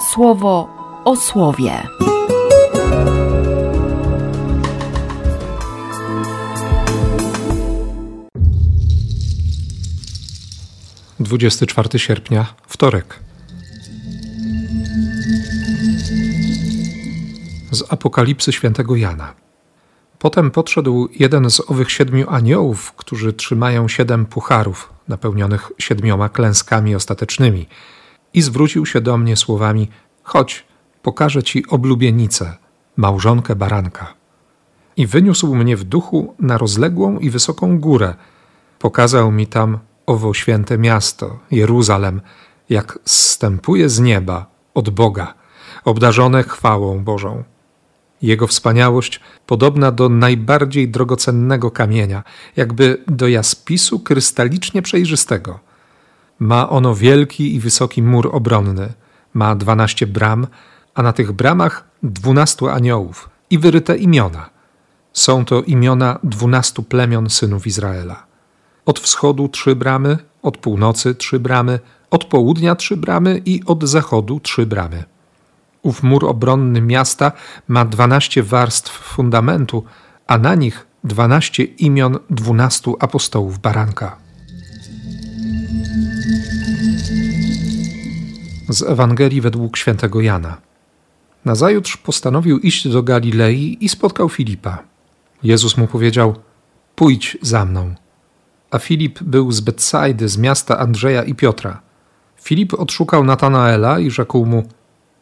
słowo o słowie. Dwudziesty czwarty sierpnia, wtorek. Z Apokalipsy świętego Jana. Potem podszedł jeden z owych siedmiu aniołów, którzy trzymają siedem pucharów napełnionych siedmioma klęskami ostatecznymi, i zwrócił się do mnie słowami: Chodź, pokażę ci oblubienicę, małżonkę baranka. I wyniósł mnie w duchu na rozległą i wysoką górę. Pokazał mi tam owo święte miasto, Jeruzalem, jak zstępuje z nieba od Boga, obdarzone chwałą Bożą. Jego wspaniałość podobna do najbardziej drogocennego kamienia, jakby do jaspisu krystalicznie przejrzystego. Ma ono wielki i wysoki mur obronny, ma dwanaście bram, a na tych bramach dwunastu aniołów i wyryte imiona. Są to imiona dwunastu plemion synów Izraela. Od wschodu trzy bramy, od północy trzy bramy, od południa trzy bramy i od zachodu trzy bramy. Ów mur obronny miasta ma dwanaście warstw fundamentu, a na nich dwanaście imion dwunastu apostołów baranka. Z Ewangelii według świętego Jana. Nazajutrz postanowił iść do Galilei i spotkał Filipa. Jezus mu powiedział: Pójdź za mną. A Filip był z Betsajdy, z miasta Andrzeja i Piotra. Filip odszukał Natanaela i rzekł mu: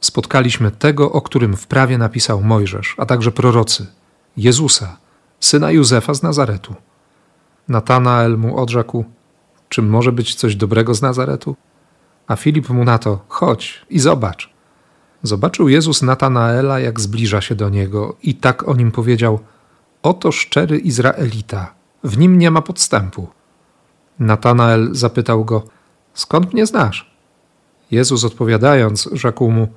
spotkaliśmy tego, o którym w prawie napisał Mojżesz, a także prorocy, Jezusa, syna Józefa z Nazaretu. Natanael mu odrzekł: Czy może być coś dobrego z Nazaretu? A Filip mu na to: Chodź i zobacz. Zobaczył Jezus Natanaela, jak zbliża się do niego, i tak o nim powiedział: Oto szczery Izraelita, w nim nie ma podstępu. Natanael zapytał go: Skąd mnie znasz? Jezus odpowiadając, rzekł mu: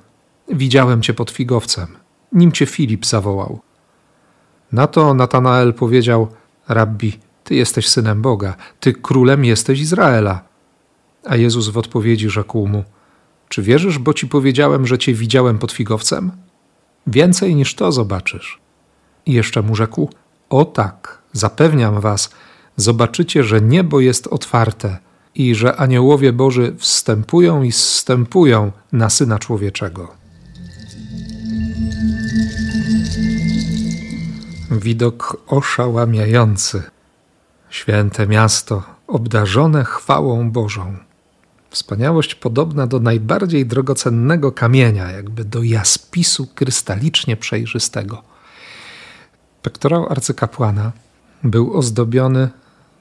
Widziałem cię pod figowcem, nim cię Filip zawołał. Na to Natanael powiedział: Rabbi, ty jesteś synem Boga, ty królem jesteś Izraela. A Jezus w odpowiedzi rzekł mu: Czy wierzysz, bo ci powiedziałem, że cię widziałem pod figowcem? Więcej niż to zobaczysz. I jeszcze mu rzekł: O tak, zapewniam was, zobaczycie, że niebo jest otwarte i że aniołowie Boży wstępują i zstępują na syna człowieczego. Widok oszałamiający. Święte miasto, obdarzone chwałą Bożą. Wspaniałość podobna do najbardziej drogocennego kamienia, jakby do jaspisu krystalicznie przejrzystego. Pektorał arcykapłana był ozdobiony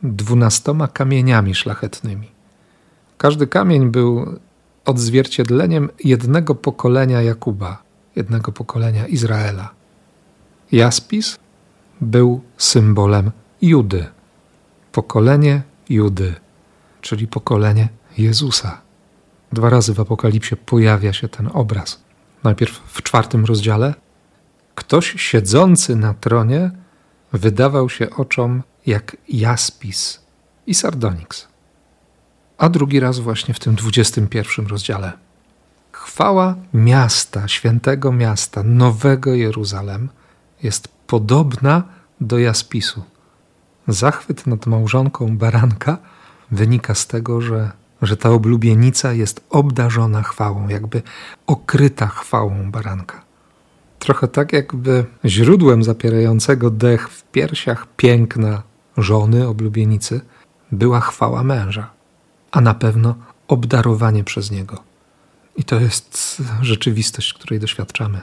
dwunastoma kamieniami szlachetnymi. Każdy kamień był odzwierciedleniem jednego pokolenia Jakuba, jednego pokolenia Izraela. Jaspis był symbolem Judy. Pokolenie Judy, czyli pokolenie Jezusa. Dwa razy w Apokalipsie pojawia się ten obraz. Najpierw w czwartym rozdziale. Ktoś siedzący na tronie wydawał się oczom jak jaspis i sardoniks. A drugi raz właśnie w tym dwudziestym pierwszym rozdziale. Chwała miasta, świętego miasta, nowego Jeruzalem jest podobna do jaspisu. Zachwyt nad małżonką baranka wynika z tego, że, że ta oblubienica jest obdarzona chwałą, jakby okryta chwałą baranka. Trochę tak, jakby źródłem zapierającego dech w piersiach piękna żony, oblubienicy, była chwała męża, a na pewno obdarowanie przez niego. I to jest rzeczywistość, której doświadczamy.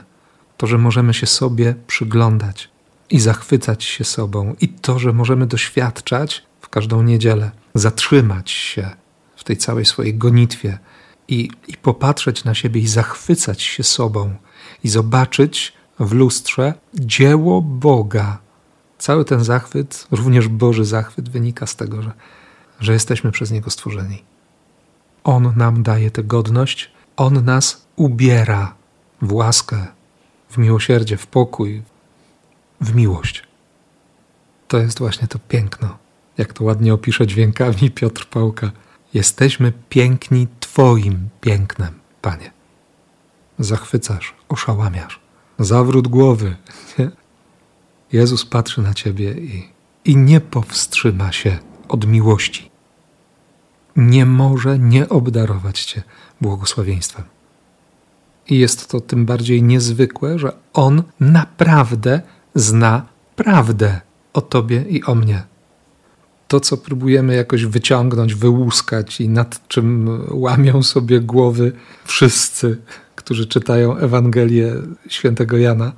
To, że możemy się sobie przyglądać i zachwycać się sobą, i to, że możemy doświadczać w każdą niedzielę, zatrzymać się tej całej swojej gonitwie i, i popatrzeć na siebie i zachwycać się sobą, i zobaczyć w lustrze dzieło Boga. Cały ten zachwyt, również Boży zachwyt, wynika z tego, że, że jesteśmy przez Niego stworzeni. On nam daje tę godność, On nas ubiera w łaskę, w miłosierdzie, w pokój, w miłość. To jest właśnie to piękno, jak to ładnie opisze dźwiękami Piotr Pałka. Jesteśmy piękni Twoim pięknem, Panie. zachwycasz, oszałamiasz. Zawrót głowy. Nie? Jezus patrzy na ciebie i, i nie powstrzyma się od miłości. Nie może nie obdarować cię błogosławieństwem. I jest to tym bardziej niezwykłe, że On naprawdę zna prawdę o Tobie i o mnie. To, co próbujemy jakoś wyciągnąć, wyłuskać i nad czym łamią sobie głowy wszyscy, którzy czytają Ewangelię świętego Jana,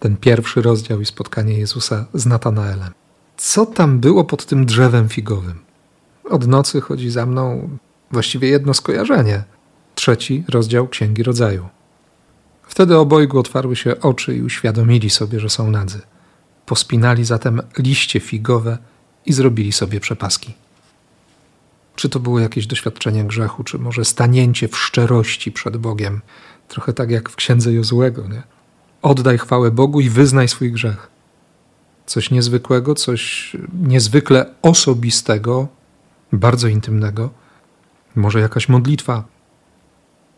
ten pierwszy rozdział i spotkanie Jezusa z Natanaelem. Co tam było pod tym drzewem figowym? Od nocy chodzi za mną właściwie jedno skojarzenie. Trzeci rozdział Księgi Rodzaju. Wtedy obojgu otwarły się oczy i uświadomili sobie, że są nadzy. Pospinali zatem liście figowe i zrobili sobie przepaski. Czy to było jakieś doświadczenie grzechu, czy może stanięcie w szczerości przed Bogiem? Trochę tak jak w księdze Jozłego, nie? Oddaj chwałę Bogu i wyznaj swój grzech. Coś niezwykłego, coś niezwykle osobistego, bardzo intymnego. Może jakaś modlitwa,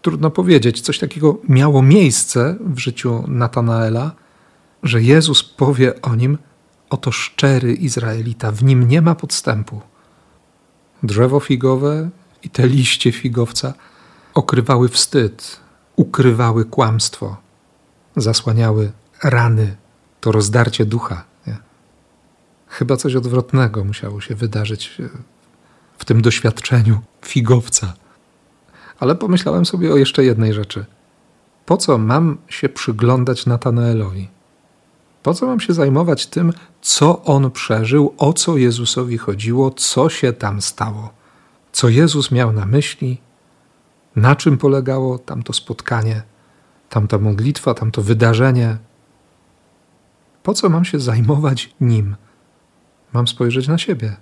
trudno powiedzieć, coś takiego miało miejsce w życiu Natanaela, że Jezus powie o nim: Oto szczery Izraelita, w nim nie ma podstępu. Drzewo figowe i te liście figowca okrywały wstyd, ukrywały kłamstwo, zasłaniały rany, to rozdarcie ducha. Nie? Chyba coś odwrotnego musiało się wydarzyć w tym doświadczeniu figowca ale pomyślałem sobie o jeszcze jednej rzeczy. Po co mam się przyglądać Natanaelowi? Po co mam się zajmować tym, co on przeżył, o co Jezusowi chodziło, co się tam stało? Co Jezus miał na myśli? Na czym polegało tamto spotkanie, tamta modlitwa, tamto wydarzenie? Po co mam się zajmować nim? Mam spojrzeć na siebie.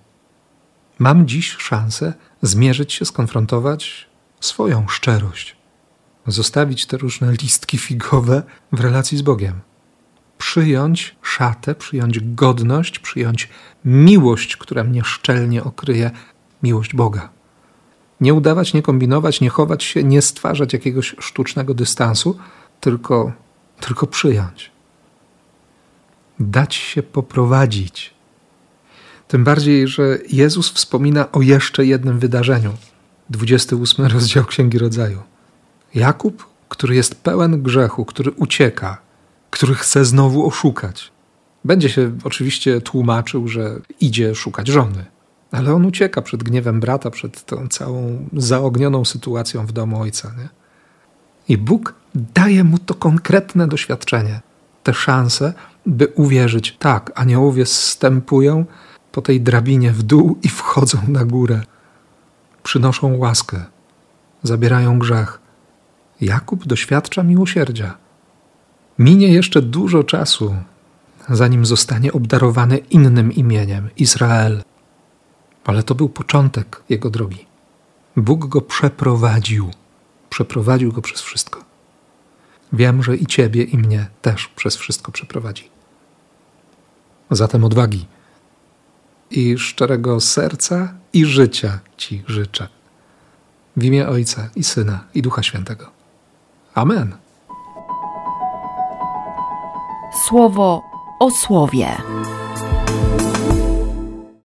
Mam dziś szansę zmierzyć się, skonfrontować swoją szczerość, zostawić te różne listki figowe w relacji z Bogiem, przyjąć szatę, przyjąć godność, przyjąć miłość, która mnie szczelnie okryje, miłość Boga. Nie udawać, nie kombinować, nie chować się, nie stwarzać jakiegoś sztucznego dystansu, tylko, tylko przyjąć. Dać się poprowadzić. Tym bardziej, że Jezus wspomina o jeszcze jednym wydarzeniu, 28 rozdział Księgi Rodzaju. Jakub, który jest pełen grzechu, który ucieka, który chce znowu oszukać. Będzie się oczywiście tłumaczył, że idzie szukać żony, ale on ucieka przed gniewem brata, przed tą całą zaognioną sytuacją w domu ojca. Nie? I Bóg daje mu to konkretne doświadczenie, tę szansę, by uwierzyć, tak, aniołowie zstępują po tej drabinie w dół i wchodzą na górę przynoszą łaskę, zabierają grzech. Jakub doświadcza miłosierdzia. Minie jeszcze dużo czasu, zanim zostanie obdarowany innym imieniem Izrael. Ale to był początek jego drogi. Bóg go przeprowadził, przeprowadził go przez wszystko. Wiem, że i ciebie, i mnie też przez wszystko przeprowadzi. Zatem odwagi i szczerego serca i życia Ci życzę. W imię Ojca i Syna i Ducha Świętego. Amen. Słowo o słowie.